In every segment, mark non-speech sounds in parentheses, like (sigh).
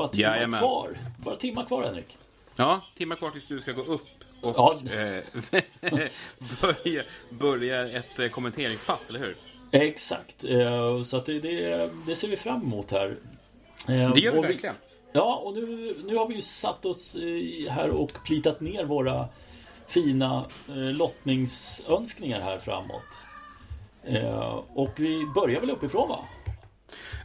bara timmar Jajamän. kvar. Bara timmar kvar Henrik. Ja, timmar kvar tills du ska gå upp och Ja. eh, (laughs) börja, börja ett eh, kommenteringspass, eller hur? Exakt. Eh, Så att det, det, det ser vi fram emot här. Eh, Det gör vi och verkligen. Ja, och nu, nu har vi ju satt oss här och plitat ner våra fina lottningsönskningar här framåt. Och vi börjar väl uppifrån va?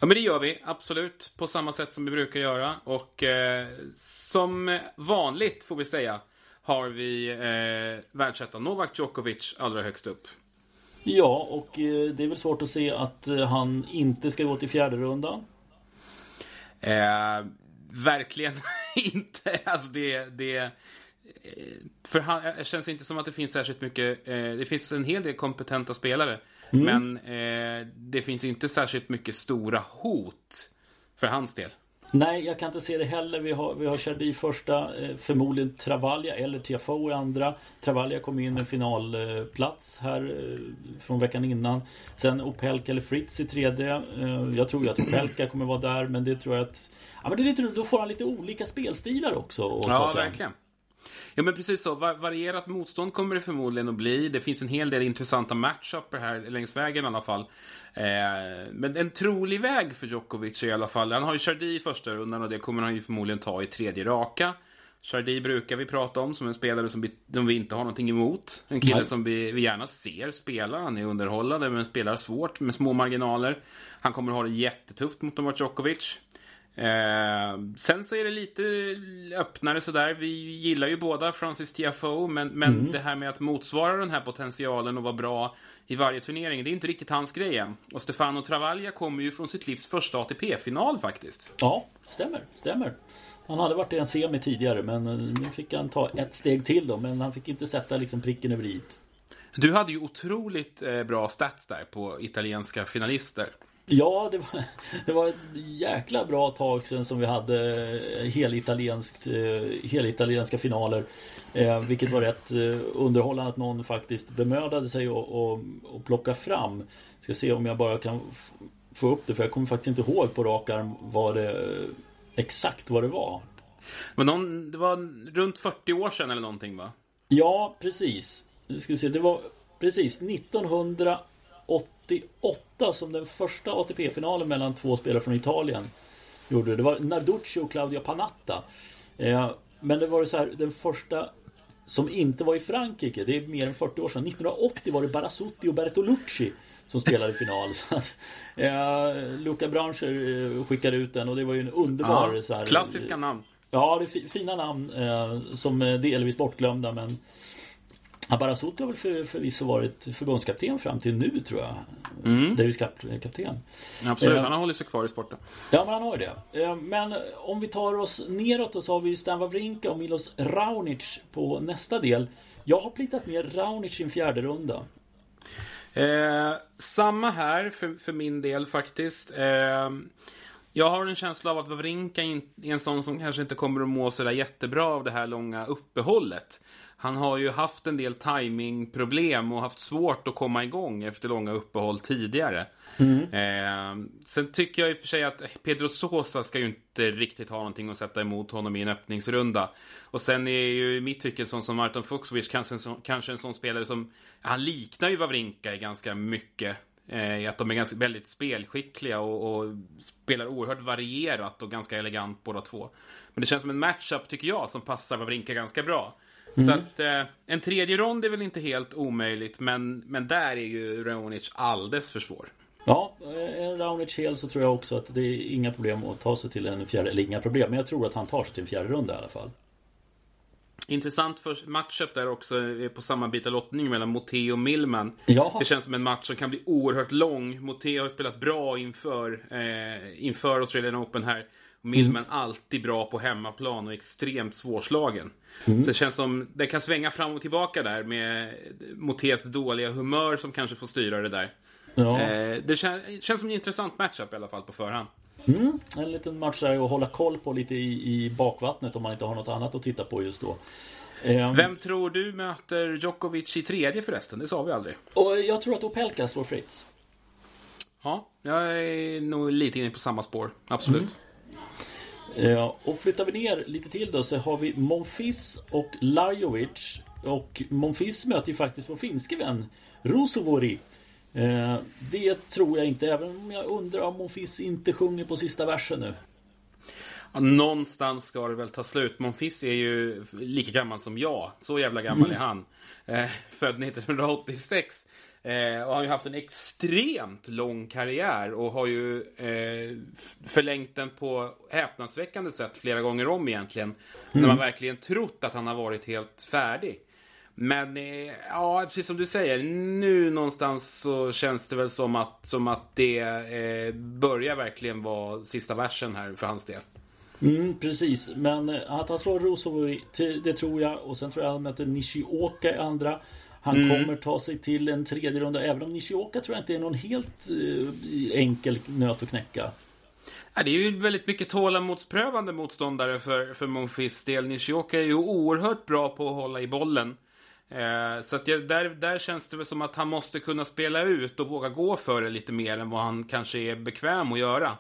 Ja, men det gör vi. Absolut. På samma sätt som vi brukar göra. Och eh, som vanligt, får vi säga, har vi eh, världsettan Novak Djokovic allra högst upp. Ja, och eh, det är väl svårt att se att eh, han inte ska gå till fjärde rundan. Eh, verkligen (laughs) inte. Alltså det... det eh, för han, det känns inte som att det finns särskilt mycket... Eh, det finns en hel del kompetenta spelare. Men eh, det finns inte särskilt mycket stora hot för hans del. Nej, jag kan inte se det heller. Vi har, vi har Chardy i första, eh, förmodligen Travaglia eller Tiafoe i andra. Travaglia kom in med finalplats här eh, från veckan innan. Sen Opelka eller Fritz i tredje. Eh, Jag tror ju att Opelka kommer vara där, men det tror jag att... Ja, men det är lite, då får han lite olika spelstilar också Ja, verkligen. Ja, men precis så. Va- varierat motstånd kommer det förmodligen att bli. Det finns en hel del intressanta matchuper här längs vägen i alla fall. Eh, men en trolig väg för Djokovic i alla fall... Han har ju Chardy i första rundan och det kommer han ju förmodligen ta i tredje raka. Chardy brukar vi prata om som en spelare som vi, som vi inte har någonting emot. En kille Nej. som vi, vi gärna ser spela. Han är underhållande men spelar svårt med små marginaler. Han kommer ha det jättetufft mot Novak Djokovic. Eh, sen så är det lite öppnare sådär. Vi gillar ju båda Francis Tiafoe, men, men det här med att motsvara den här potentialen och vara bra i varje turnering, det är inte riktigt hans grej än. Och Stefano Travaglia kommer ju från sitt livs första ATP-final faktiskt. Ja, stämmer, stämmer. Han hade varit i en semi tidigare, men eh, nu fick han ta ett steg till då. Men han fick inte sätta liksom pricken över i. Du hade ju otroligt eh, bra stats där på italienska finalister. Ja, det var, det var ett jäkla bra tag sedan som vi hade eh, helitalienskt, eh, helitalienska finaler. Eh, vilket var rätt eh, underhållande att någon faktiskt bemödade sig och, och, och plocka fram. Ska se om jag bara kan få upp det för jag kommer faktiskt inte ihåg på rak arm vad det exakt vad det var. Men någon, det var runt 40 år sedan eller någonting va? Ja, precis. Nu ska vi se, det var precis 1988 som den första ATP-finalen mellan två spelare från Italien gjorde det. Var Narducci och Claudio Panatta. Eh, men det var det så här, den första som inte var i Frankrike, det är mer än 40 år sedan. 1980 var det Barasutti och Bertolucci som spelade i final. (laughs) Så att, eh, Luca Brancher eh, skickade ut den och det var ju en underbar Ja, så här, klassiska namn. Ja, det är fi- fina namn eh, som är delvis bortglömda men Abarasot har väl för, förvisso varit förbundskapten fram till nu tror jag. Mm. Davis kap, kapten. Absolut, Eh. han har hållit sig kvar i sporten. Ja, men han har ju det. Eh, Men om vi tar oss neråt och så har vi Stan Wawrinka och Milos Raonic på nästa del. Jag har plitat ner Raonic i en fjärde runda. Eh, samma här för, för min del faktiskt. Eh, jag har en känsla av att Wawrinka in- är en sån som kanske inte kommer att må sådär jättebra av det här långa uppehållet. Han har ju haft en del timingproblem och haft svårt att komma igång efter långa uppehåll tidigare. Eh, sen tycker jag i och för sig att Pedro Sosa ska ju inte riktigt ha någonting att sätta emot honom i en öppningsrunda. Och sen är ju i mitt tycke en sån som Martin Fuchsovich kanske en sån, kanske en sån spelare som... Han liknar ju Wawrinka ganska mycket. Eh, i att de är ganska, väldigt spelskickliga och, och spelar oerhört varierat och ganska elegant båda två. Men det känns som en matchup, tycker jag, som passar Wawrinka ganska bra. Så att eh, en tredje rond är väl inte helt omöjligt, men, men där är ju Raonic alldeles för svår. Ja, en Raonic hel så tror jag också att det är inga problem att ta sig till en fjärde, eller inga problem, men jag tror att han tar sig till en fjärde runda i alla fall. Intressant för matchup där också är på samma bit av lottning mellan Moté och Millman. Ja. Det känns som en match som kan bli oerhört lång. Moté har spelat bra inför, eh, inför Australian Open här. Och Millman alltid bra på hemmaplan och extremt svårslagen. Så det känns som det kan svänga fram och tillbaka där med Motés dåliga humör som kanske får styra det där. Ja. Eh, det kän- känns som en intressant matchup i alla fall på förhand. Mm, en liten match där att hålla koll på lite i, i bakvattnet om man inte har något annat att titta på just då. Eh, Vem tror du möter Djokovic i tredje förresten? Det sa vi aldrig. Och jag tror att Opelka slår Fritz. ja, jag är nog lite inne på samma spår. Absolut. Eh, och flyttar vi ner lite till då så har vi Monfils och Lajovic. Och Monfils möter ju faktiskt vår finske vän Rusovori. Eh, det tror jag inte, även om jag undrar om Monfils inte sjunger på sista versen nu. Ja, någonstans ska det väl ta slut. Monfils är ju lika gammal som jag. Så jävla gammal är han. Eh, född 1986. Eh, och har ju haft en extremt lång karriär och har ju eh, förlängt den på häpnadsväckande sätt flera gånger om egentligen. När man verkligen trott att han har varit helt färdig. Men eh, ja, precis som du säger, nu någonstans så känns det väl som att, som att det eh, börjar verkligen vara sista versen här för hans del. Mm, precis, men eh, att han slår t- det tror jag. Och sen tror jag han möter Nishioka i andra. Han kommer ta sig till en tredje runda. Även om Nishioka tror jag inte är någon helt eh, enkel nöt att knäcka. Ja, det är ju väldigt mycket tålamodsprövande motståndare för, för Monfils del. Nishioka är ju oerhört bra på att hålla i bollen. Eh, så att jag, där, där känns det väl som att han måste kunna spela ut och våga gå för det lite mer än vad han kanske är bekväm att göra.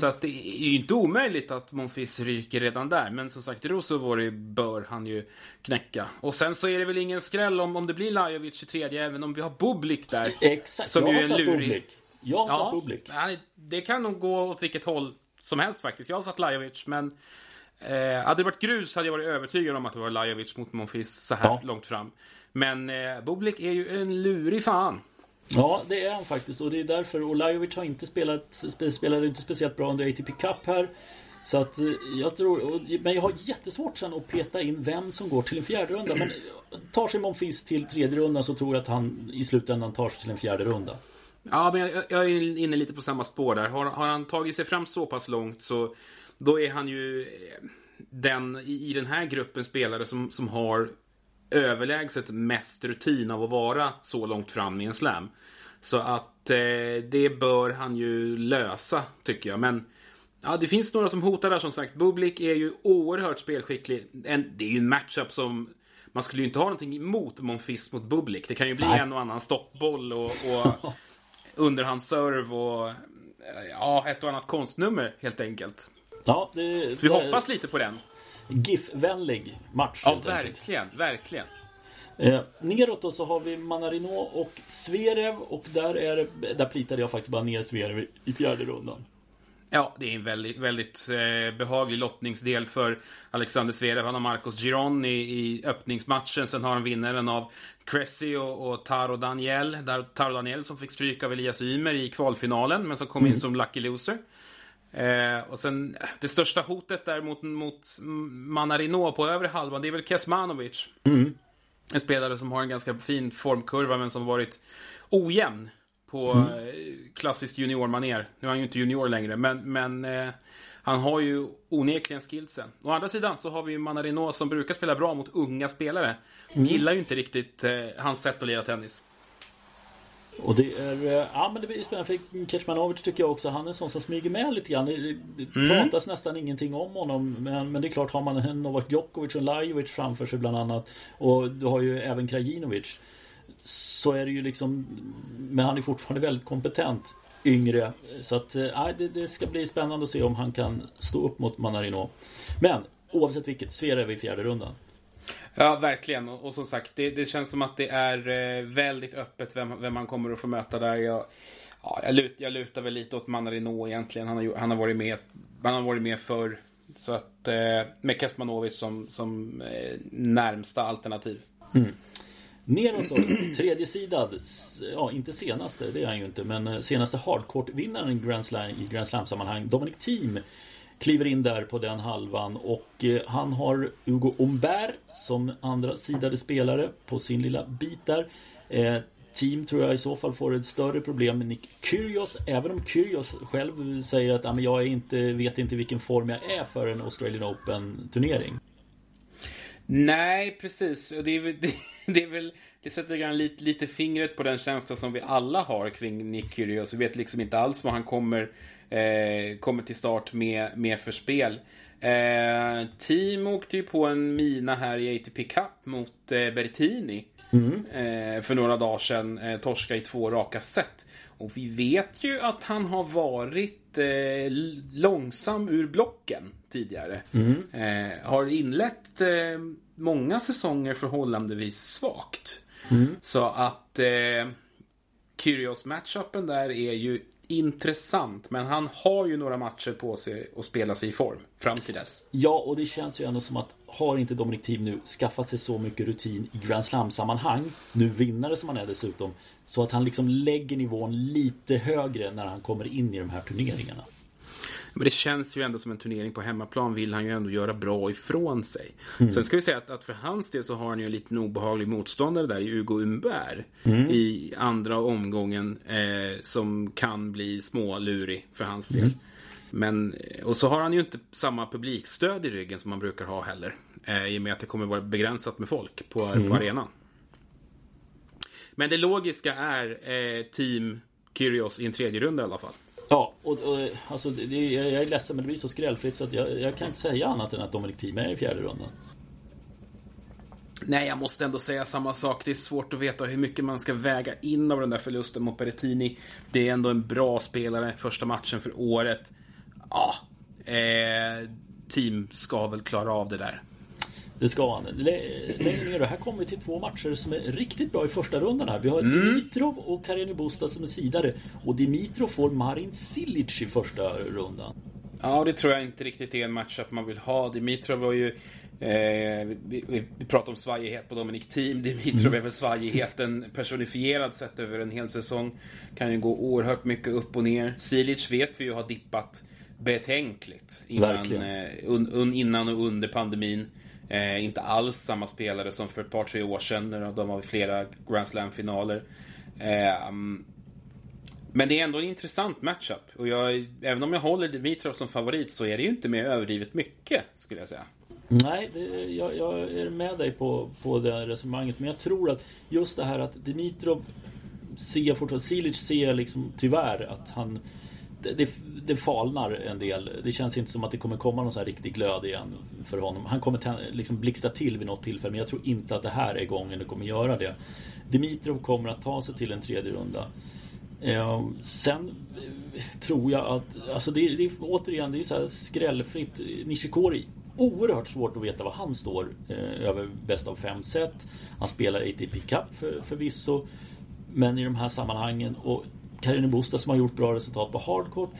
Så att det är ju inte omöjligt att Monfils ryker redan där. Men som sagt, Rosovori bör han ju knäcka. Och sen så är det väl ingen skräll om, om det blir Lajovic i tredje, även om vi har Bublik där. Exakt, Som jag ju har satt lurig. Bublik. Jag har satt Ja, Bublik. nej, det kan nog gå åt vilket håll som helst faktiskt. Jag har satt Lajovic, men eh, hade det varit grus hade jag varit övertygad om att det var Lajovic mot Monfils så här Ja. långt fram. Men eh, Bublik är ju en lurig fan. Ja, det är han faktiskt. Och det är därför. Olajovic har inte spelat, spelade inte speciellt bra under ATP Cup här. Så att eh, jag tror, men jag har jättesvårt sen att peta in vem som går till en fjärde runda. Men eh, tar sig Monfils till tredje rundan så tror jag att han i slutändan tar sig till en fjärde runda. Ja, men jag, jag är inne lite på samma spår där. Har, har han tagit sig fram så pass långt så då är han ju eh, den i, i den här gruppen spelare som, som har överlägset mest rutin av att vara så långt fram i en slam. Så att eh, det bör han ju lösa, tycker jag. Men ja, det finns några som hotar där som sagt. Bublik är ju oerhört spelskicklig. En, det är ju en matchup som man skulle ju inte ha någonting emot Monfils mot Bublik. Det kan ju bli Nej. en och annan stoppboll och, och (laughs) underhandsserve och eh, ja, ett och annat konstnummer helt enkelt. Ja, det, vi det- hoppas lite på den. GIF-vänlig match. Ja, helt enkelt. verkligen, verkligen. Eh, neråt då så har vi Manarino och Zverev och där, är där plitade jag faktiskt bara ner Zverev i fjärde rundan. Ja, det är en väldigt, väldigt eh, behaglig lottningsdel för Alexander Zverev. Han har Marcos Giron i, i öppningsmatchen. Sen har han vinnaren av Cressy och, och Taro Daniel. Där Taro Daniel som fick stryk av Elias Ymer i kvalfinalen, men som kom in som lucky loser. Eh, och sen eh, det största hotet där mot, mot Manarino på övre halvan, det är väl Kesmanovic. En spelare som har en ganska fin formkurva men som varit ojämn på eh, klassiskt juniormaner. Nu är han ju inte junior längre, men, men eh, han har ju onekligen skillsen. Å andra sidan så har vi ju Manarino som brukar spela bra mot unga spelare. Gillar ju inte riktigt eh, hans sätt att lira tennis. Och det är, eh, ja men det blir spännande för Kecmanovic tycker jag också, han är en sån som smyger med lite grann. Det, Mm. pratas nästan ingenting om honom. Men, men det är klart, har man en Novak Djokovic och Lajovic framför sig bland annat. Och du har ju även Krajinovic. Så är det ju liksom, men han är fortfarande väldigt kompetent. Yngre. Så att, eh, nej, det, det ska bli spännande att se om han kan stå upp mot Manarino. Men oavsett vilket, Zverev i fjärde rundan. Ja, verkligen. Och, som sagt, det, det känns som att det är eh, väldigt öppet vem, vem man kommer att få möta där. Jag, ja, jag, lut, jag lutar väl lite åt Manarino egentligen. Han har, han har varit med han har varit med förr. Så att, eh, med Kesmanovic som, som eh, närmsta alternativ. Mm. Neråt då, tredje sidad, ja inte senaste, det är han ju inte, men eh, senaste hardcourt-vinnaren i Grand Slam, i Grand Slam-sammanhang, Dominic Thiem, kliver in där på den halvan och eh, han har Hugo Umbert som andra sidade spelare på sin lilla bit där. Eh, team tror jag i så fall får ett större problem med Nick Kyrgios Även om Kyrgios själv säger att men jag är inte, vet inte vilken form jag är för en Australian Open turnering. Nej, precis. Och Det, är väl, det, (laughs) det, är väl, det sätter grann lite, lite fingret på den känsla som vi alla har kring Nick Kyrgios. Vi vet liksom inte alls vad han kommer, eh, kommer till start med, med för spel. Eh, Team åkte ju på en mina här i ATP Cup mot eh, Bertini. Mm. Eh, för några dagar sedan. Eh, torska i två raka set. Och vi vet ju att han har varit eh, långsam ur blocken tidigare. Mm. Eh, har inlett eh, många säsonger förhållandevis svagt. Mm. Så att eh, Kyrgios-matchupen där är ju intressant. Men han har ju några matcher på sig att spela sig i form fram till dess. Ja, och det känns ju ändå som att har inte Dominic Thiem nu skaffat sig så mycket rutin i Grand Slam-sammanhang, nu vinnare som han är dessutom, så att han liksom lägger nivån lite högre när han kommer in i de här turneringarna. Men det känns ju ändå som en turnering på hemmaplan vill han ju ändå göra bra ifrån sig. Mm. Sen ska vi säga att, att, för hans del så har han ju en liten obehaglig motståndare där i Hugo Umberg. Mm. I andra omgången eh, som kan bli smålurig för hans del. Mm. Men, eh, och så har han ju inte samma publikstöd i ryggen som man brukar ha heller. Eh, I och med att det kommer vara begränsat med folk på, på mm. arenan. Men det logiska är eh, Team Kyrgios i en tredje runda i alla fall. Ja, och, och alltså, det, jag är ledsen men det blir så skrällfritt så att jag, jag kan inte säga annat än att Dominic Thiem är i fjärde rundan. Nej, jag måste ändå säga samma sak. Det är svårt att veta hur mycket man ska väga in av den där förlusten mot Berrettini. Det är ändå en bra spelare, första matchen för året. Ja, eh, team ska väl klara av det där. Det ska han. Längre ner här kommer vi till två matcher som är riktigt bra i första rundan här. Vi har mm. Dimitrov och Karin Busta som är sidare. Och Dimitrov får Marin Cilic i första rundan. Ja, det tror jag inte riktigt är en matchup man vill ha. Dimitrov var ju... Eh, vi, vi, pratar om svajighet på Dominic Team. Dimitrov mm. är väl svajigheten personifierad sett över en hel säsong. Kan ju gå oerhört mycket upp och ner. Cilic vet vi ju har dippat betänkligt innan, eh, un, un, innan och under pandemin. Eh, inte alls samma spelare som för ett par, tre år sedan. När de var i flera Grand Slam-finaler. Eh, um, men det är ändå en intressant matchup. Och jag, även om jag håller Dimitrov som favorit så är det ju inte med överdrivet mycket, skulle jag säga. Nej, det, jag, jag, är med dig på, på det resonemanget. Men jag tror att just det här att Dimitrov ser fortfarande, Silic ser liksom tyvärr att han det, det, falnar en del. Det känns inte som att det kommer komma någon sån här riktig glöd igen för honom. Han kommer liksom blixtra till vid något tillfälle men jag tror inte att det här är gången det kommer göra det. Dimitrov kommer att ta sig till en tredje runda. Ehm, eh, sen tror jag att, alltså det, det återigen, det är så här skrällfritt. Nishikori, oerhört svårt att veta var han står eh, över bäst av fem set. Han spelar ATP Cup för, förvisso. Men i de här sammanhangen och Karin Busta som har gjort bra resultat på hardcourt.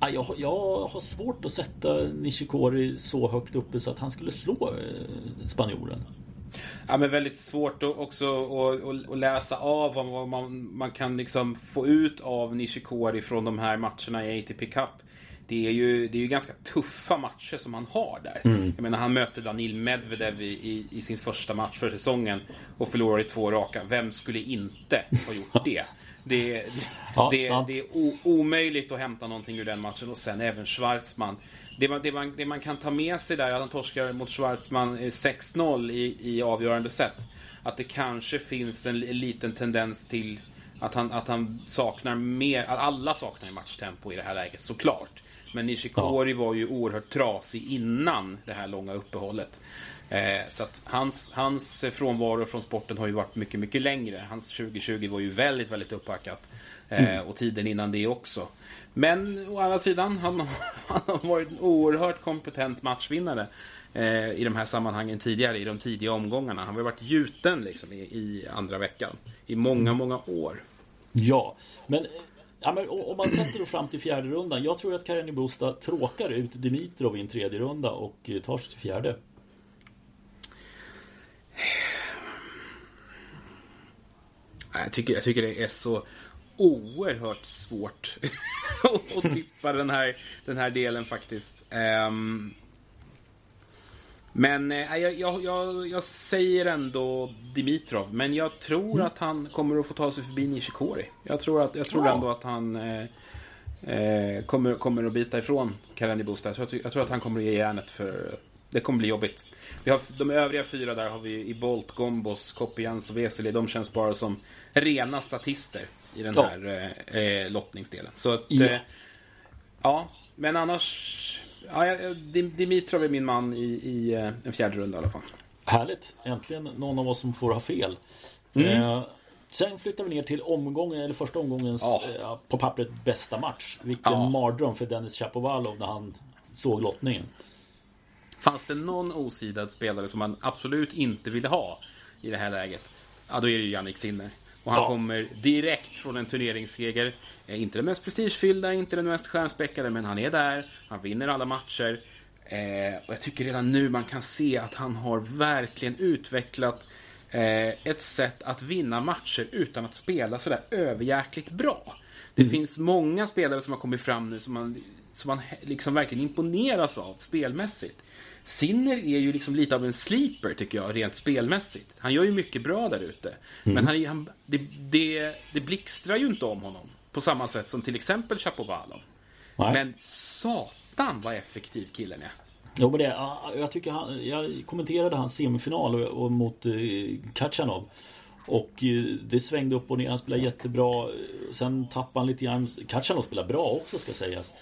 Jag, jag har svårt att sätta Nishikori så högt uppe så att han skulle slå eh, spanjoren. Ja, men väldigt svårt också att, läsa av vad man, man kan liksom få ut av Nishikori från de här matcherna i ATP Cup. Det är ju, det är ju ganska tuffa matcher som han har där. Mm. Jag menar, han möter Danil Medvedev i, i, i, sin första match för säsongen och förlorar i två raka. Vem skulle inte ha gjort (laughs) det? Det, ja, det, det är o, omöjligt att hämta någonting ur den matchen. Och sen även Schwarzman. Det man, det, man, det man kan ta med sig där, att han torskar mot Schwarzman 6-0 i, i avgörande set. Att det kanske finns en, en liten tendens till att han, att han saknar mer, att alla saknar matchtempo i det här läget, såklart. Men Nishikori ja. var ju oerhört trasig innan det här långa uppehållet. Eh, så att hans, hans frånvaro från sporten har ju varit mycket, mycket längre. Hans 2020 var ju väldigt, väldigt upppackat. Eh, mm. Och tiden innan det också. Men å andra sidan, han, (laughs) han har varit en oerhört kompetent matchvinnare eh, i de här sammanhangen tidigare, i de tidiga omgångarna. Han har varit gjuten liksom, i, i andra veckan i många, mm. många år. Ja, men Ja, men om man sätter då fram till fjärde rundan. Jag tror att Karin Busta tråkar ut Dimitrov i en tredje runda och tar sig till fjärde. Jag tycker, jag tycker det är så oerhört svårt (laughs) att tippa den här, den här delen faktiskt. Um, men eh, jag, jag, jag, jag, säger ändå Dimitrov. Men jag tror mm. att han kommer att få ta sig förbi Nishikori. Jag tror, att, jag tror ja. ändå att han eh, eh, kommer, kommer att bita ifrån Karani Busta. Jag, tror, jag tror att han kommer att ge järnet för det kommer bli jobbigt. Vi har, de övriga fyra där har vi i Bolt, Gombos, Kopians och Vesely. De känns bara som rena statister i den ja. här eh, eh, lottningsdelen. Så att, ja. Eh, ja. men annars... Ja, Dimitrov är min man i, i eh, en fjärde runda i alla fall. Härligt! Äntligen någon av oss som får ha fel. Mm. Eh, sen flyttar vi ner till omgången, eller första omgångens oh. eh, på pappret bästa match. Vilken oh. mardröm för Dennis Chapovalov när han såg lottningen. Fanns det någon osidad spelare som man absolut inte ville ha i det här läget? Ja, då är det ju Jannik Sinner. Och han ja. kommer direkt från en turneringsseger. Eh, inte den mest prestigefyllda, inte den mest stjärnspäckade, men han är där. Han vinner alla matcher. Eh, och jag tycker redan nu man kan se att han har verkligen utvecklat eh, ett sätt att vinna matcher utan att spela sådär överjäkligt bra. Det mm. finns många spelare som har kommit fram nu som man, som man liksom verkligen imponeras av spelmässigt. Sinner är ju liksom lite av en sleeper tycker jag, rent spelmässigt. Han gör ju mycket bra där ute. Mm. Men han, han, det, det, det blixtrar ju inte om honom. På samma sätt som till exempel Chapovalov. Men satan vad effektiv killen är. Jo men det, jag tycker han, jag kommenterade hans semifinal och, och mot eh, Kachanov. Och eh, det svängde upp och ner, han spelade jättebra. Sen tappade han lite grann. Kachanov spelar bra också ska sägas.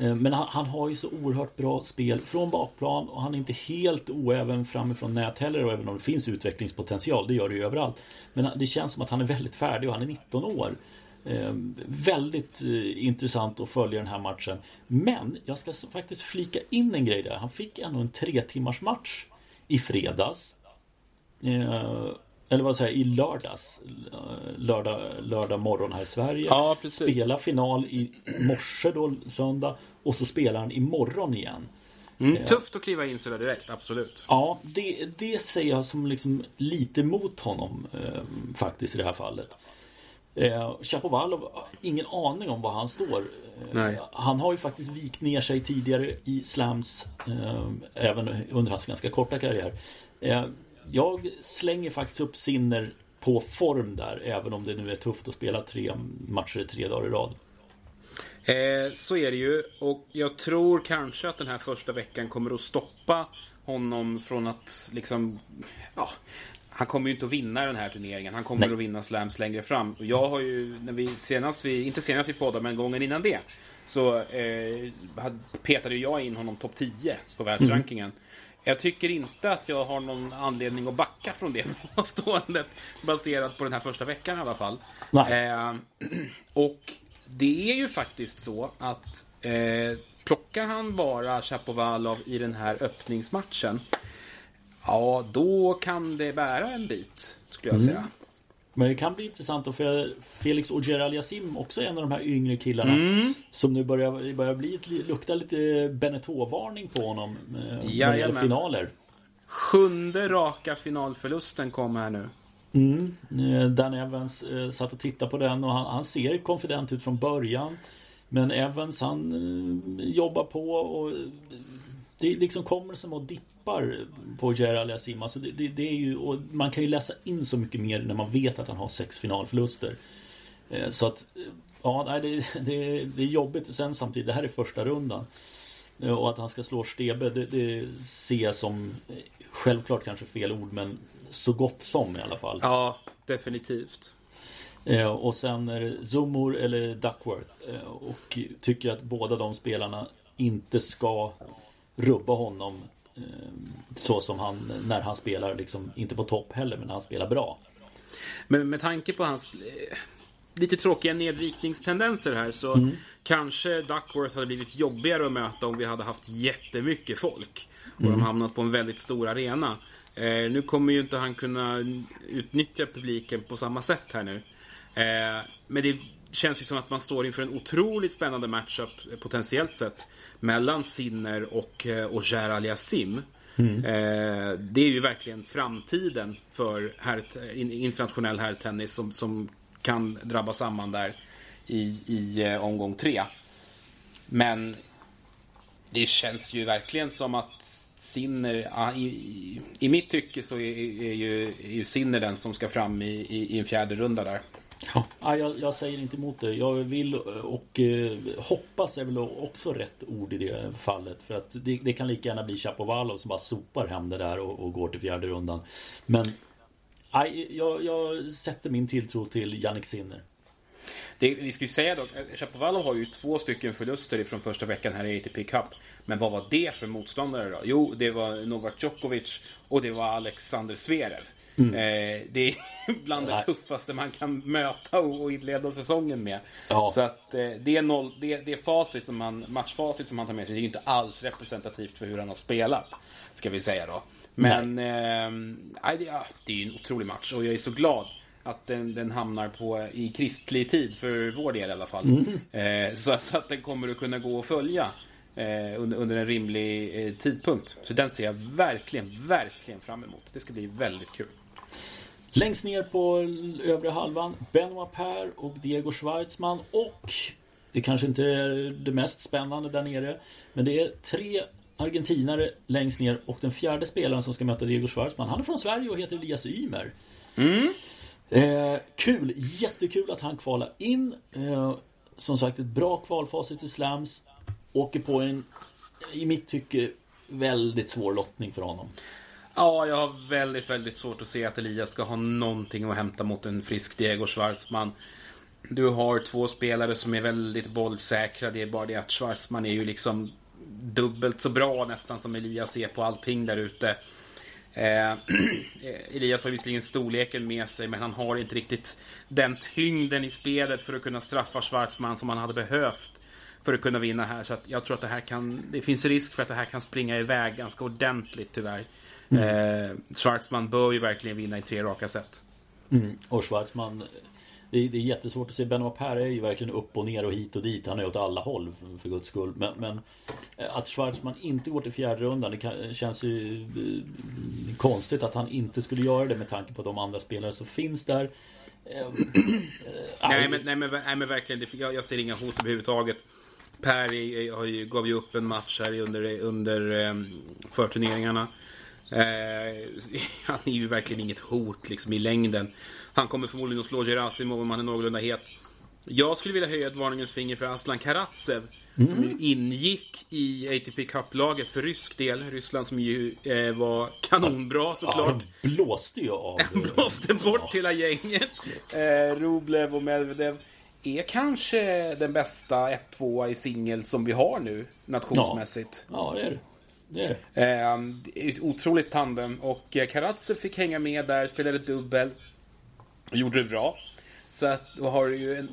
Eh, men han, han, har ju så oerhört bra spel från bakplan och han är inte helt oäven framifrån nät heller. Och även om det finns utvecklingspotential, det gör det ju överallt. Men det känns som att han är väldigt färdig och han är 19 år. Eh, väldigt eh, intressant att följa den här matchen. Men jag ska faktiskt flika in en grej där. Han fick ändå en tre timmars match i fredags. Eh, eller vad säger jag, i lördags. Lördag, lördag morgon här i Sverige. Ja, Spela final i morse då, söndag. Och så spelar han imorgon igen. Mm, eh, tufft att kliva in sådär direkt, absolut. Ja, det, det ser jag som liksom lite mot honom eh, faktiskt i det här fallet. Eh, Chapovalov, ingen aning om var han står. Eh, han har ju faktiskt vikt ner sig tidigare i slams, eh, även under hans ganska korta karriär. Eh, jag slänger faktiskt upp Sinner på form där, även om det nu är tufft att spela tre matcher tre dagar i rad. Eh, så är det ju. Och jag tror kanske att den här första veckan kommer att stoppa honom från att liksom... Ja, han kommer ju inte att vinna den här turneringen. Han kommer Nej. att vinna slams längre fram. Och jag har ju, när vi senast, vi, inte senast vi poddade, men gången innan det. Så eh, petade jag in honom topp 10 på världsrankingen. Mm. Jag tycker inte att jag har någon anledning att backa från det (laughs) påståendet. Baserat på den här första veckan i alla fall. Eh, (clears throat) och det är ju faktiskt så att eh, plockar han bara Chapovalov i den här öppningsmatchen. Ja, då kan det bära en bit, skulle jag mm. säga. Men det kan bli intressant att för Felix Ogier Aliasim också är en av de här yngre killarna. Mm. Som nu börjar, börjar bli, lukta lite Beneteau-varning på honom. Eh, när det gäller finaler. Sjunde raka finalförlusten kom här nu. Mm. Eh, Dan Evans eh, satt och tittade på den och han, han, ser konfident ut från början. Men Evans han eh, jobbar på och eh, det liksom kommer som dippar på Gerald Yassima. Alltså det, det, det, är ju, och man kan ju läsa in så mycket mer när man vet att han har sex finalförluster. Eh, så att eh, Ja, nej, det, (laughs) det, det är jobbigt sen samtidigt. Det här är första rundan. Och att han ska slå Stebe, det, det ser jag som Självklart kanske fel ord men så gott som i alla fall. Ja, definitivt. Eh, och sen är det Zumur eller Duckworth. Eh, och tycker att båda de spelarna inte ska rubba honom eh, så som han när han spelar liksom inte på topp heller men när han spelar bra. Men med tanke på hans eh, lite tråkiga nedvikningstendenser här så mm. kanske Duckworth hade blivit jobbigare att möta om vi hade haft jättemycket folk. Och mm. de hamnat på en väldigt stor arena. Eh, nu kommer ju inte han kunna utnyttja publiken på samma sätt här nu. Eh, men det känns ju som att man står inför en otroligt spännande matchup potentiellt sett. Mellan Sinner och eh, Oger Aliasim. Mm. Eh, det är ju verkligen framtiden för här, internationell herrtennis som, som kan drabba samman där i, i eh, omgång tre. Men det känns ju verkligen som att Sinner, i, i, i mitt tycke så är, är, ju, är ju Sinner den som ska fram i, i, i en fjärde runda där. Ja, jag, jag, säger inte emot det. Jag vill och eh, hoppas är väl också rätt ord i det fallet. För att det, det kan lika gärna bli Chapovalov som bara sopar hem det där och, och går till fjärde rundan. Men aj, jag, jag sätter min tilltro till Jannik Sinner. Det, vi ska ju säga dock, Chapovalov har ju två stycken förluster från första veckan här i ATP Cup. Men vad var det för motståndare då? Jo, det var Novak Djokovic och det var Alexander Zverev. Mm. Eh, det är (laughs) bland det tuffaste man kan möta och, och inleda säsongen med. Ja. Så att eh, det, är noll, det, det facit som han, matchfacit som han tar med sig. Det är ju inte alls representativt för hur han har spelat. Ska vi säga då. Men eh, det, ja, det är ju en otrolig match och jag är så glad att den, den hamnar på, i kristlig tid, för vår del i alla fall. Mm. Eh, så, så, att den kommer att kunna gå att följa under, under en rimlig eh, tidpunkt. Så den ser jag verkligen, verkligen fram emot. Det ska bli väldigt kul. Längst ner på övre halvan, Benoit Per och Diego Schwartzman och det kanske inte är det mest spännande där nere. Men det är tre argentinare längst ner och den fjärde spelaren som ska möta Diego Schwartzman. Han är från Sverige och heter Elias Ymer. Mm. Eh, kul, jättekul att han kvalar in. Eh, som sagt ett bra kvalfacit till Slams. Åker på en, i mitt tycke, väldigt svår lottning för honom. Ja, jag har väldigt, väldigt svårt att se att Elias ska ha någonting att hämta mot en frisk Diego Schwartzman. Du har två spelare som är väldigt bollsäkra. Det är bara det att Schwartzman är ju liksom dubbelt så bra nästan som Elias är på allting där ute. Eh, (clears throat) Elias har visserligen storleken med sig men han har inte riktigt den tyngden i spelet för att kunna straffa Schwarzman som han hade behövt för att kunna vinna här. Så jag tror att det här kan... Det finns risk för att det här kan springa iväg ganska ordentligt tyvärr. Mm. Eh, Schwarzman bör ju verkligen vinna i tre raka set. Mm. Och Schwarzman det är, det är jättesvårt att se. Benoit Per är ju verkligen upp och ner och hit och dit. Han är åt alla håll för guds skull. Men, men eh, att Schwarzman inte går till fjärde rundan Det kan, känns ju eh, konstigt att han inte skulle göra det med tanke på de andra spelare som finns där. Eh, nej, men, nej, men, nej men verkligen. Jag, jag ser inga hot överhuvudtaget. Per är, ju, gav ju upp en match här under, under förturneringarna. Eh, (laughs) han är ju verkligen inget hot liksom i längden. Han kommer förmodligen att slå Gerasimov om han är någorlunda het. Jag skulle vilja höja ett varningens finger för Aslan Karatsev. Mm. Som ju ingick i ATP Cup-laget för rysk del. Ryssland som ju eh, var kanonbra såklart. Ja, blåste ju av. Han blåste bort ja. hela gänget. Eh, Rublev och Medvedev är kanske den bästa 1-2 i singel som vi har nu nationsmässigt. Ja, ja det är det. Det är det. Eh, otroligt tandem och eh, Karatsev fick hänga med där, spelade dubbel. Gjorde det bra. Så att då har ju en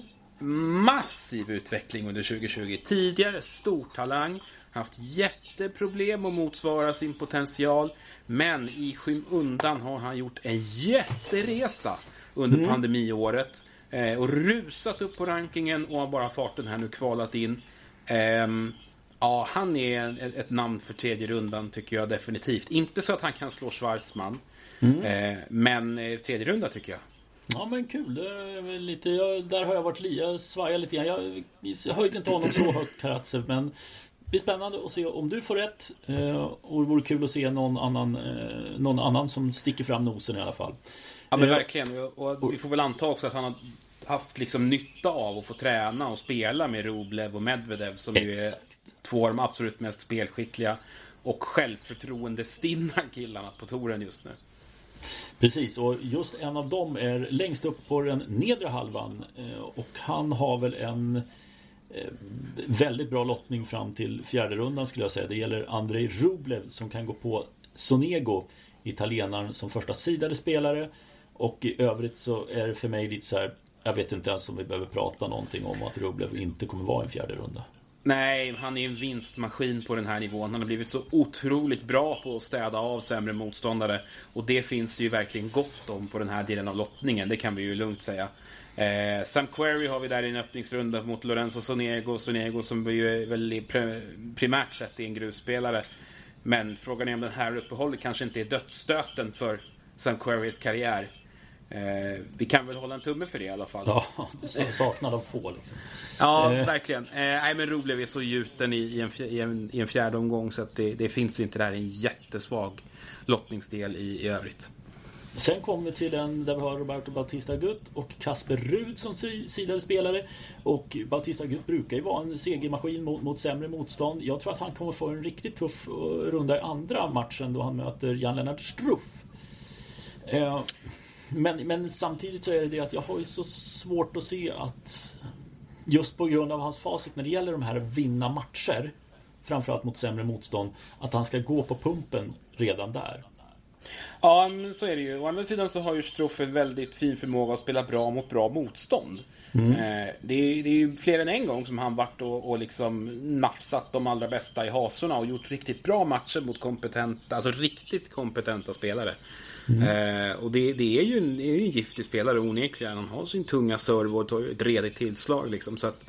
massiv utveckling under 2020. Tidigare stor talang, haft jätteproblem att motsvara sin potential. Men i skymundan har han gjort en jätteresa under mm. pandemiåret. Eh, och rusat upp på rankingen och har bara farten här nu kvalat in. Eh, ja, han är ett namn för tredje rundan tycker jag definitivt. Inte så att han kan slå Schwarzman. Mm. Eh, men eh, tredje runda tycker jag. Ja men kul. lite, jag, där har jag varit jag svajar lite grann. Jag, jag höjde inte honom så högt Karatsev men det blir spännande att se om du får rätt. Eh, och det vore kul att se någon annan, eh, någon annan som sticker fram nosen i alla fall. Ja men verkligen. Och vi får väl anta också att han har haft liksom nytta av att få träna och spela med Rublev och Medvedev som Exakt. ju är två av de absolut mest spelskickliga och självförtroendestinna (laughs) killarna på touren just nu. Precis, och just en av dem är längst upp på den nedre halvan. Eh, och han har väl en eh, väldigt bra lottning fram till fjärde rundan skulle jag säga. Det gäller Andrei Rublev som kan gå på Sonego, italienaren som första sidade spelare. Och i övrigt så är det för mig lite så här, jag vet inte ens om vi behöver prata någonting om att Rublev inte kommer vara en fjärde runda. Nej, han är en vinstmaskin på den här nivån. Han har blivit så otroligt bra på att städa av sämre motståndare. Och det finns det ju verkligen gott om på den här delen av lottningen. Det kan vi ju lugnt säga. Eh, Sam Query har vi där i en öppningsrunda mot Lorenzo Sonego. Sonego som ju väl primärt sett är en grusspelare. Men frågan är om den här uppehållet kanske inte är dödsstöten för Sam Querys karriär. Eh, vi kan väl hålla en tumme för det i alla fall. Ja, saknad av få liksom. Ja, eh. verkligen. Eh, nej, men Rob blev så gjuten i, i, en, i, en, i en fjärde omgång så att det, det finns inte där en jättesvag lottningsdel i, i övrigt. Sen kommer vi till den där vi har Roberto Bautista Gutt och Kasper Rud som sidade spelare. Och Bautista Gutt brukar ju vara en segermaskin mot, mot sämre motstånd. Jag tror att han kommer få en riktigt tuff runda i andra matchen då han möter Jan-Lennart Struff. Eh, men, men samtidigt så är det det att jag har ju så svårt att se att just på grund av hans facit när det gäller de här vinna matcher framförallt mot sämre motstånd att han ska gå på pumpen redan där. Ja, men så är det ju. Å andra sidan så har ju Struff en väldigt fin förmåga att spela bra mot bra motstånd. Mm. Eh, det, är, det är ju fler än en gång som han varit och, och liksom nafsat de allra bästa i hasorna och gjort riktigt bra matcher mot kompetenta, alltså riktigt kompetenta spelare. Mm. Eh, och det, det, är ju en, det är en giftig spelare onekligen. Han har sin tunga serve och ett redigt tillslag liksom. Så att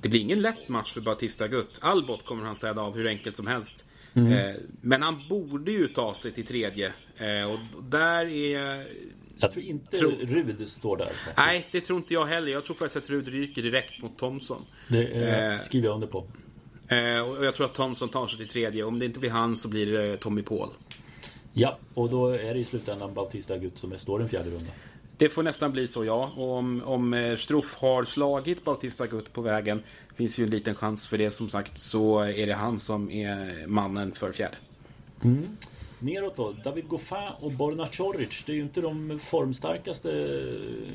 det blir ingen lätt match för Batista Gutt. Albot kommer han städa av hur enkelt som helst. Mm. Eh, men han borde ju ta sig till tredje. Eh, och där är... Jag tror inte tro... Rud står där. Faktiskt. Nej, det tror inte jag heller. Jag tror faktiskt att Rud ryker direkt mot Thomson. Det eh, skriver jag under på. och jag tror att Thomson tar sig till tredje. Om det inte blir han så blir det Tommy Paul. Ja, och då är det i slutändan Bautista Gutt som står en fjärde runda. Det får nästan bli så, ja. Och om, om Struff har slagit Bautista Gutt på vägen finns ju en liten chans för det som sagt. Så är det han som är mannen för fjärde. Mm. Neråt då, David Goffin och Borna Coric. Det är ju inte de formstarkaste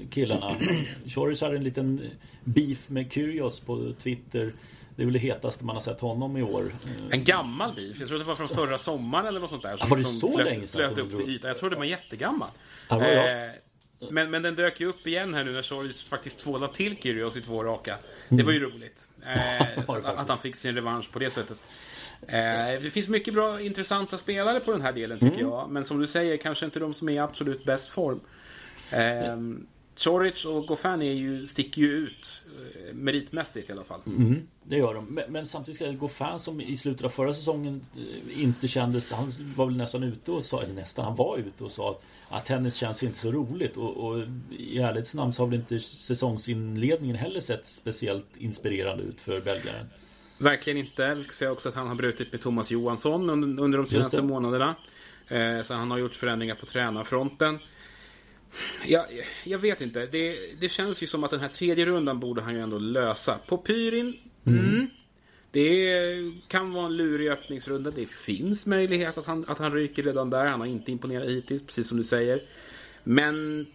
killarna. (clears throat) Coric hade en liten beef med Kyrgios på Twitter. Det är väl det hetaste man har sett honom i år. En gammal beef? Jag tror det var från förra sommaren eller något sånt där. Som, var det så flöt, länge sedan? Flöt upp till ytan. Jag tror det var jättegammal. Ja, eh, men, men den dök ju upp igen här nu när Coric faktiskt tvålade till Kyrgios i två raka. Det var ju roligt. (laughs) Eh, att, att, han fick sin revansch på det sättet. Eh, det finns mycket bra intressanta spelare på den här delen tycker mm. jag. Men som du säger, kanske inte de som är i absolut bäst form. Eh, Choric och Goffin är ju, sticker ju ut eh, meritmässigt i alla fall. Mm, det gör de. Men, men samtidigt ska Goffin som i slutet av förra säsongen eh, inte kändes... Han var väl nästan ute och sa, eller nästan, han var ute och sa att att tennis känns inte så roligt och, och i ärlighetens namn så har väl inte säsongsinledningen heller sett speciellt inspirerande ut för belgaren. Verkligen inte. Vi ska säga också att han har brutit med Thomas Johansson under, under de senaste månaderna. Eh, så han har gjort förändringar på tränarfronten. Jag, jag vet inte. Det, det, känns ju som att den här tredje rundan borde han ju ändå lösa. På Pyrin, mm. Mm, det kan vara en lurig öppningsrunda. Det finns möjlighet att han, att han ryker redan där. Han har inte imponerat hittills, precis som du säger. Men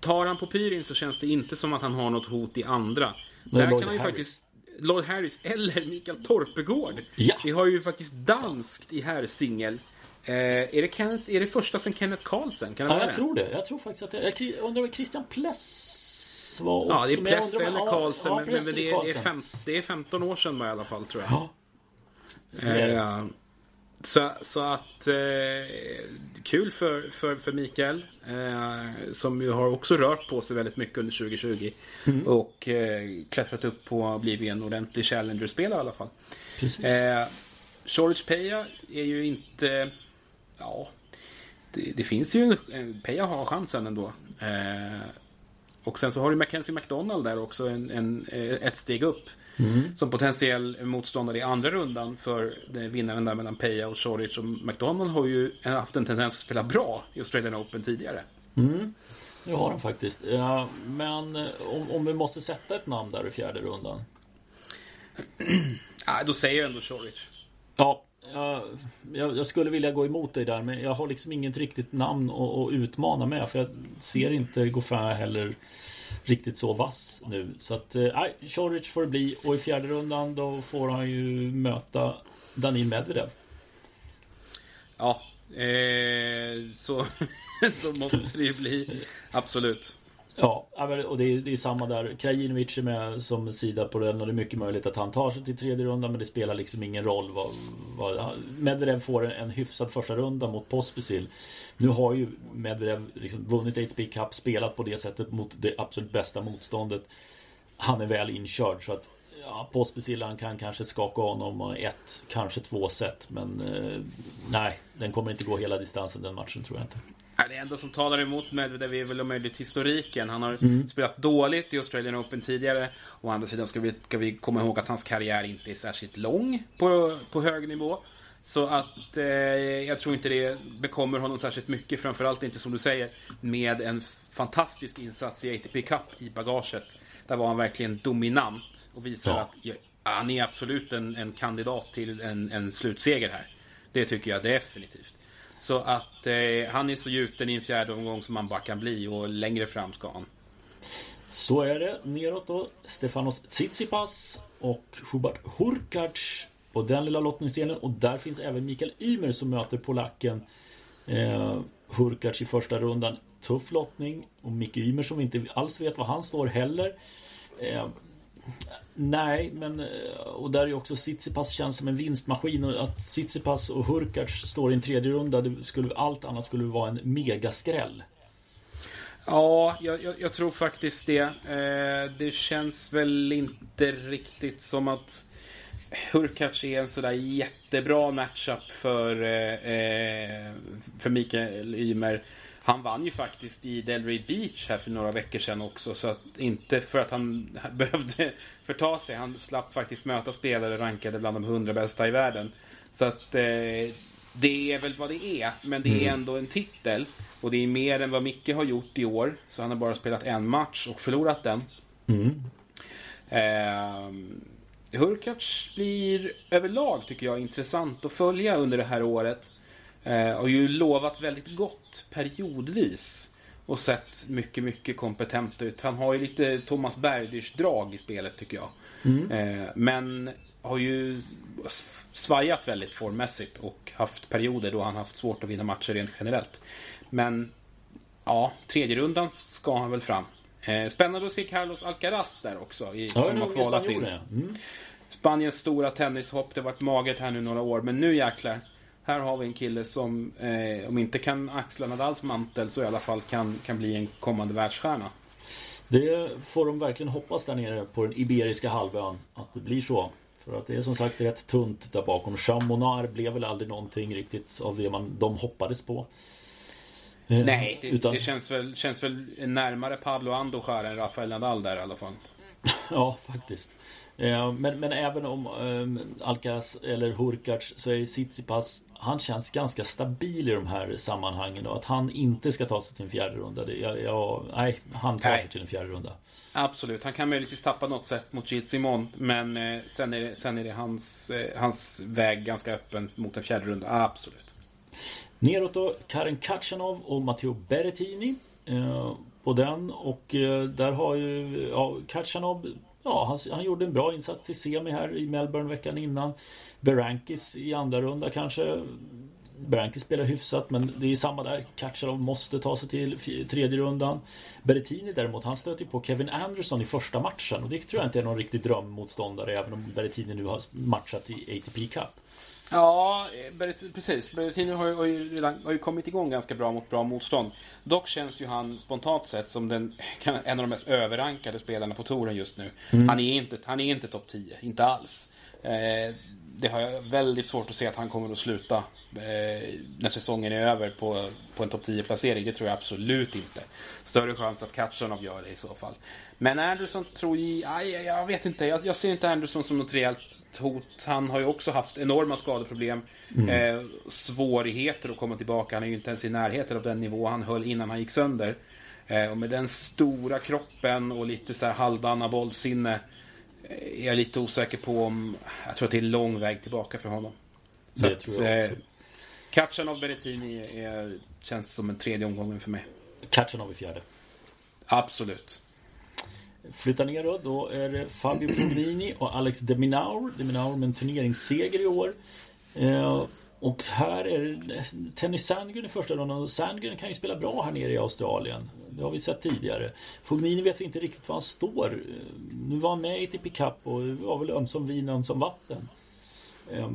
tar han på Pyrin så känns det inte som att han har något hot i andra. Men där Lord kan han ju Harris. faktiskt... Lord Harris eller Mikael Torpegård. Ja. Vi har ju faktiskt danskt i herrsingel. Eh, är, det Kenneth, är det första sen Kenneth Carlsen? Kan det ja, vara jag det? tror det. Jag tror faktiskt att det Jag undrar om Christian Pless var också Ja, det är Pless eller Karlsson. Ja, men, men det, är, det, är fem, det är 15 år sedan i alla fall, tror jag. Ja. Eh, så, så att eh, kul för, för, för Mikael. Eh, som ju har också rört på sig väldigt mycket under 2020. Mm. Och eh, klättrat upp på att bli en ordentlig Challenger-spelare i alla fall. Eh, George Peja är ju inte... Ja, det, det finns ju en... Peja har chansen ändå. Eh, och sen så har du Mackenzie McDonald där också, en, en, eh, ett steg upp. Mm. Som potentiell motståndare i andra rundan för vinnaren där mellan Peja och Choric. Och McDonald har ju haft en tendens att spela bra i Australian Open tidigare. Mm. Det har han faktiskt. Ja, men eh, om, om, vi måste sätta ett namn där i fjärde rundan? (clears throat) ja, då säger jag ändå Choric. Ja, jag, jag, skulle vilja gå emot dig där men jag har liksom inget riktigt namn att, utmana med för jag ser inte Goffin heller riktigt så vass nu. Så att, eh, nej, eh, Choric får det bli och i fjärde rundan då får han ju möta Danil Medvedev. Ja, eh, så, (laughs) så måste det ju bli. Absolut. Ja, och det är, det är samma där. Krajinovic är med som sida på den och det är mycket möjligt att han tar sig till tredje rundan men det spelar liksom ingen roll. Vad, vad, Medvedev får en, en hyfsad första runda mot Pospisil. Nu har ju Medvedev liksom vunnit ATP Cup, spelat på det sättet mot det absolut bästa motståndet. Han är väl inkörd så att ja, Pospisil han kan kanske skaka honom ett, kanske två set men eh, nej, den kommer inte gå hela distansen den matchen tror jag inte. Det enda som talar emot Medvedev är väl om möjligt historiken. Han har mm. spelat dåligt i Australian Open tidigare. Å andra sidan ska vi, ska vi komma ihåg att hans karriär inte är särskilt lång på, på hög nivå. Så att eh, jag tror inte det bekommer honom särskilt mycket. Framförallt inte som du säger med en fantastisk insats i ATP Cup i bagaget. Där var han verkligen dominant och visar ja. att ja, han är absolut en, en kandidat till en, en slutseger här. Det tycker jag definitivt. Så att eh, han är så gjuten i en fjärde omgång som man bara kan bli och längre fram ska han. Så är det. Neråt då. Stefanos Tsitsipas och Hubert Hurkacz på den lilla lottningsdelen. Och där finns även Mikael Ymer som möter polacken eh, Hurkacz i första rundan. Tuff lottning. Och Micke Ymer som inte alls vet var han står heller. Eh, nej, men eh, och där är ju också Tsitsipas känns som en vinstmaskin och att Tsitsipas och Hurkacz står i en tredje runda, det skulle, allt annat skulle vara en megaskräll. Ja, jag, jag, jag, tror faktiskt det. Eh, det känns väl inte riktigt som att Hurkacz är en sådär jättebra matchup för, eh, eh för Mikael Ymer. Han vann ju faktiskt i Delray Beach här för några veckor sedan också. Så att inte för att han (laughs) behövde förta sig. Han slapp faktiskt möta spelare rankade bland de hundra bästa i världen. Så att eh, det är väl vad det är. Men det är mm. ändå en titel. Och det är mer än vad Micke har gjort i år. Så han har bara spelat en match och förlorat den. Mm. Eh, Hurkacz blir överlag, tycker jag, intressant att följa under det här året. Eh, har ju lovat väldigt gott periodvis. Och sett mycket, mycket kompetent ut. Han har ju lite Thomas Berdych-drag i spelet, tycker jag. Mm. Eh, men har ju svajat väldigt formmässigt och haft perioder då han haft svårt att vinna matcher rent generellt. Men ja, tredje rundan ska han väl fram. Eh, spännande att se Carlos Alcaraz där också, i, ja, som har kvalat in. Mm. Spaniens stora tennishopp, det har varit magert här nu några år, men nu jäklar. Här har vi en kille som, eh, om inte kan axla Nadals mantel, så i alla fall kan, kan bli en kommande världsstjärna. Det får de verkligen hoppas där nere på den Iberiska halvön, att det blir så. För att det är som sagt rätt tunt där bakom. Chamonard blev väl aldrig någonting riktigt av det man, de hoppades på. Eh, Nej, det, Utan... det känns, väl, känns väl närmare Pablo Andujar än Rafael Nadal där i alla fall. (laughs) ja, faktiskt. Eh, men, men även om um, Alcaraz eller Hurkacz så är Tsitsipas Han känns ganska stabil i de här sammanhangen och att han inte ska ta sig till en fjärde runda. Det, jag, jag, nej, han tar nej. sig till en fjärde runda. Absolut, han kan möjligtvis tappa något sätt mot Gilles Simon. Men eh, sen är det, sen är det hans, eh, hans väg ganska öppen mot en fjärde runda. Absolut. Neråt då, Karen Kachanov och Matteo Berrettini. Eh, på den och eh, där har ju ja, Kachanov Ja, han, han gjorde en bra insats i semi här i Melbourne veckan innan. Berankis i andra runda kanske. Berankis spelar hyfsat men det är samma där. Kachalov måste ta sig till tredje rundan. Berrettini däremot, han stöter på Kevin Anderson i första matchen och det tror jag inte är någon riktig drömmotståndare även om Berrettini nu har matchat i ATP Cup. Ja, precis. Berrettini har har, ju redan, har ju kommit igång ganska bra mot bra motstånd. Dock känns ju han spontant sett som den, en av de mest överrankade spelarna på touren just nu. Mm. Han är inte, han är inte topp 10, inte alls. Eh, det har jag väldigt svårt att se att han kommer att sluta eh, när säsongen är över på, på en topp 10-placering. Det tror jag absolut inte. Större chans att Katjanov gör det i så fall. Men Anderson tror jag... Jag vet inte. Jag, jag ser inte Anderson som något rejält hot. Han har ju också haft enorma skadeproblem. Mm. Eh, svårigheter att komma tillbaka. Han är ju inte ens i närheten av den nivå han höll innan han gick sönder. Eh, och med den stora kroppen och lite så här halvdana bollsinne eh, är jag lite osäker på om... Jag tror att det är lång väg tillbaka för honom. Så det att, tror jag också. Eh, Katjanov Berrettini är, känns som en tredje omgången för mig. Katjanov i fjärde. Absolut. Flyttar ner då, då är det Fabio Fognini och Alex de Minaur. De Minaur med en turneringsseger i år. Eh, och här är det Tenny Sandgren i första rundan och Sandgren kan ju spela bra här nere i Australien. Det har vi sett tidigare. Fognini vet vi inte riktigt var han står. Eh, nu var han med i ATP Cup och det var väl ömsom vin ömsom vatten. Eh,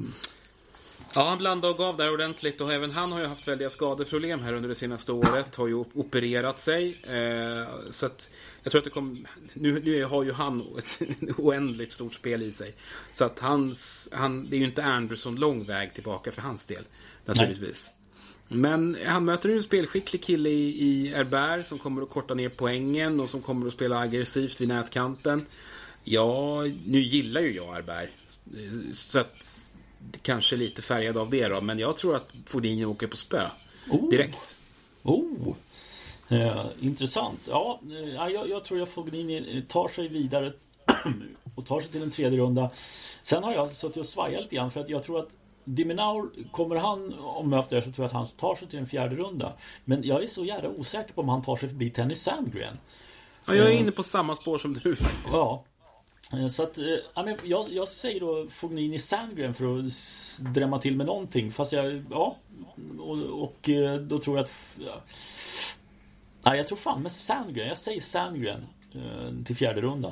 Ja, han blandade och gav där ordentligt och även han har ju haft väldiga skadeproblem här under det senaste året. Har ju opererat sig. Eh, så att jag tror att det kommer... Nu, nu har ju han ett (laughs) oändligt stort spel i sig. Så att hans... Han, det är ju inte Anderson lång väg tillbaka för hans del. Naturligtvis. Nej. Men han möter ju en spelskicklig kille i, i Herbert som kommer att korta ner poängen och som kommer att spela aggressivt vid nätkanten. Ja, nu gillar ju jag Herbert. Så att kanske lite färgad av det då. Men jag tror att Fordinho åker på spö. Oh. Direkt. Oh. Eh, intressant. Ja, eh, jag, jag tror att Fognini tar sig vidare (clears throat) och tar sig till en tredje runda. Sen har jag suttit och svajat lite grann för att jag tror att Diminaur, kommer han om möter det så tror jag att han tar sig till en fjärde runda. Men jag är så jävla osäker på om han tar sig förbi Tennis Sandgren. Ja, jag är inne på samma spår som du faktiskt. Ja. Eh, så att, eh, ja, men jag, jag säger då Fognini Sandgren för att drämma till med någonting. Fast jag, ja. Och, och eh, då tror jag att... Ja. Nej, jag tror fan med Sandgren. Jag säger Sandgren till fjärde rundan.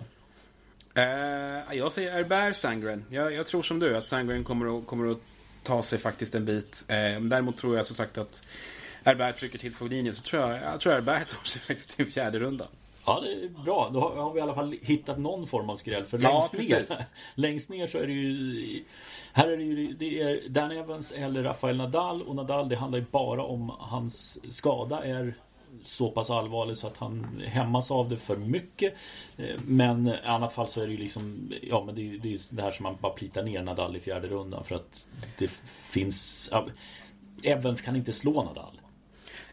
Uh, jag säger Herbert Sandgren. Jag, jag tror som du att Sandgren kommer att, kommer att ta sig faktiskt en bit. Uh, däremot tror jag som sagt att Herbert trycker till Fognini. Så tror jag, jag tror Herbert tar sig faktiskt till fjärde rundan Ja, det är bra. Då har, vi i alla fall hittat någon form av skräll. För Ja, längst, ner, (laughs) längst ner så är det ju... Här är det ju det är Dan Evans eller Rafael Nadal. Och Nadal, det handlar ju bara om hans skada är så pass allvarlig så att han hämmas av det för mycket. Eh, Men i annat fall så är det ju liksom... Ja, men det är ju det, är det här som man bara plitar ner Nadal i fjärde rundan. För att det finns... Evans kan inte slå Nadal.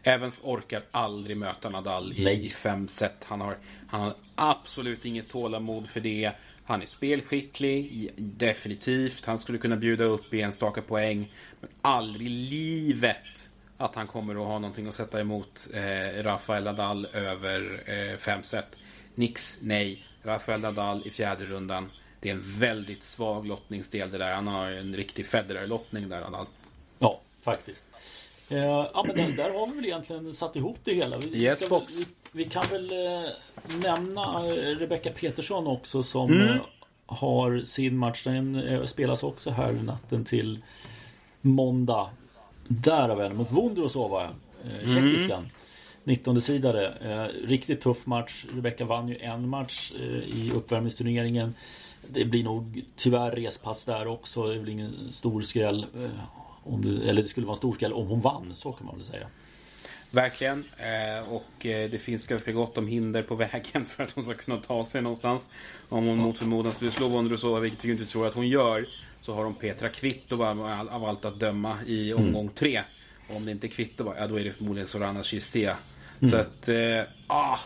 Evans orkar aldrig möta Nadal i Nej. fem set. Han har, han har absolut inget tålamod för det. Han är spelskicklig, definitivt. Han skulle kunna bjuda upp i enstaka poäng. Men aldrig i livet att han kommer att ha någonting att sätta emot eh, Rafael Nadal över eh, fem set. Nix, nej. Rafael Nadal i fjärde rundan. Det är en väldigt svag lottningsdel det där. Han har en riktig Federer-lottning där, Nadal. Ja, faktiskt. Eh, ja, men där, där har vi väl egentligen satt ihop det hela. Vi, Yes, ska- box. vi, vi kan väl eh, nämna eh, Rebecca Petersson också som Mm. eh, har sin match. Den spelas också här natten till måndag. Där har vi henne mot Vondrosova, eh, Mm. tjeckiskan. 19 sidare. Eh, riktigt tuff match. Rebecca vann ju en match eh, i uppvärmningsturneringen. Det blir nog tyvärr respass där också. Det blir ingen stor skräll. Om det, eller det skulle vara en stor skräll om hon vann, så kan man väl säga. Verkligen. Eh, och eh, det finns ganska gott om hinder på vägen för att hon ska kunna ta sig någonstans. Om hon mot förmodan skulle slå Vondrousova, vilket vi inte tror att hon gör, så har hon Petra Kvitova av allt att döma i omgång tre. Och om det inte är Kvitova, ja då är det förmodligen Sorana Chistea. Så att, eh, ah,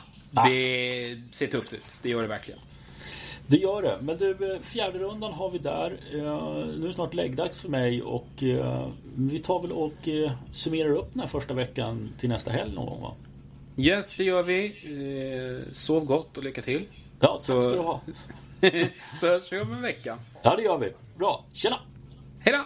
det ser tufft ut. Det gör det verkligen. Det gör det. Men du, eh, fjärde rundan har vi där. Eh, nu är det snart läggdags för mig och eh, vi tar väl och summerar upp den här första veckan till nästa helg någon gång va? Yes, det gör vi. Sov gott och lycka till. Ja, tack Så- ska du ha. (laughs) så hörs vi om en vecka. Ja, det gör vi. Bra. Tjena! Hej då!